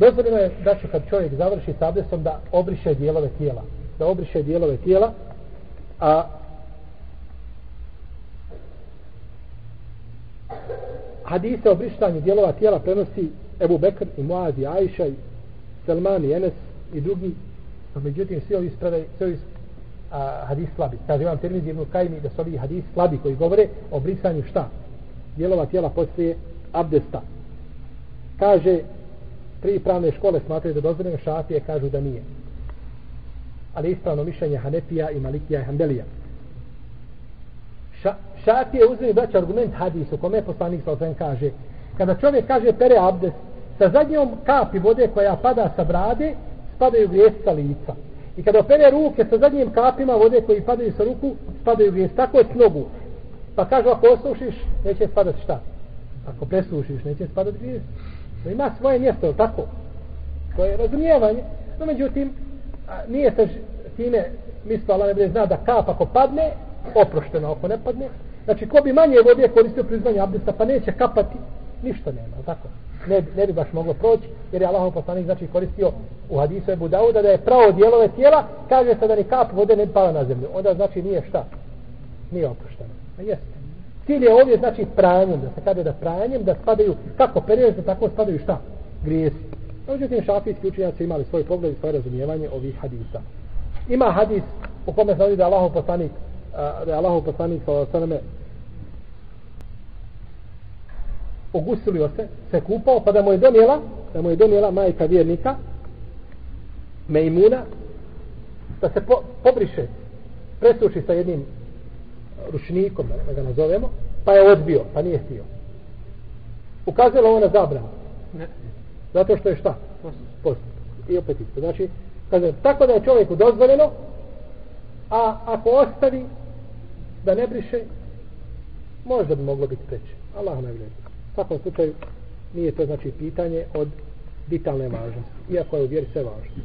Dozvoljeno je da će kad čovjek završi s abdestom da obriše dijelove tijela. Da obriše dijelove tijela, a hadise o brištanju dijelova tijela prenosi Ebu Bekr i Muaz i Ajša i Selman i Enes i drugi. No, međutim svi ovi spredaj svi ovi a, hadis slabi. Kaže vam termin jednu kajmi da su ovi hadis slabi koji govore o brisanju šta? Dijelova tijela poslije abdesta. Kaže tri pravne škole smatraju da dozvoljeno šafije kažu da nije. Ali ispravno mišljenje Hanefija i Malikija i Hanbelija. Ša, šafije uzeli braći argument hadisu kome poslanik sa osvijem kaže. Kada čovjek kaže pere abdes, sa zadnjom kapi vode koja pada sa brade spadaju grijesi sa lica. I kada opere ruke sa zadnjim kapima vode koji padaju sa ruku spadaju grijesi tako je s nogu. Pa kaže ako osušiš neće spadati šta? Ako presušiš neće spadati grijesi to ima svoje mjesto tako? To je razumijevanje. No međutim a, nije se time mislo Allah ne bude zna da kap ako padne oprošteno ako ne padne. Znači ko bi manje vode koristio prizvanje abdesta pa neće kapati ništa nema tako? Ne, ne bi baš moglo proći jer je Allah poslanik znači koristio u hadisu Ebu Dauda da je pravo dijelove tijela kaže se da ni kap vode ne pala na zemlju. Onda znači nije šta? Nije oprošteno. A jeste cilj je ovdje znači pranjem da se kaže da pranjem da spadaju kako period da tako spadaju šta? Grijesi. Međutim šafijski učenjaci imali svoj pogled i svoje razumijevanje ovih hadisa. Ima hadis u kome se da Allahov poslanik da je Allahov poslanik sa osaname ogusilio se, se kupao, pa da mu je donijela, da mu je donijela majka vjernika, Mejmuna, da se po, pobriše, presuši sa jednim ručnikom, da ga nazovemo, pa je odbio, pa nije htio. Ukazalo ovo na zabranu. Ne. Zato što je šta? Post. I opet isto. Znači, kaže, tako da je čovjeku dozvoljeno, a ako ostavi da ne briše, možda bi moglo biti preče. Allah ne gleda svakom slučaju nije to znači pitanje od vitalne važnosti, iako je u vjeri sve važno.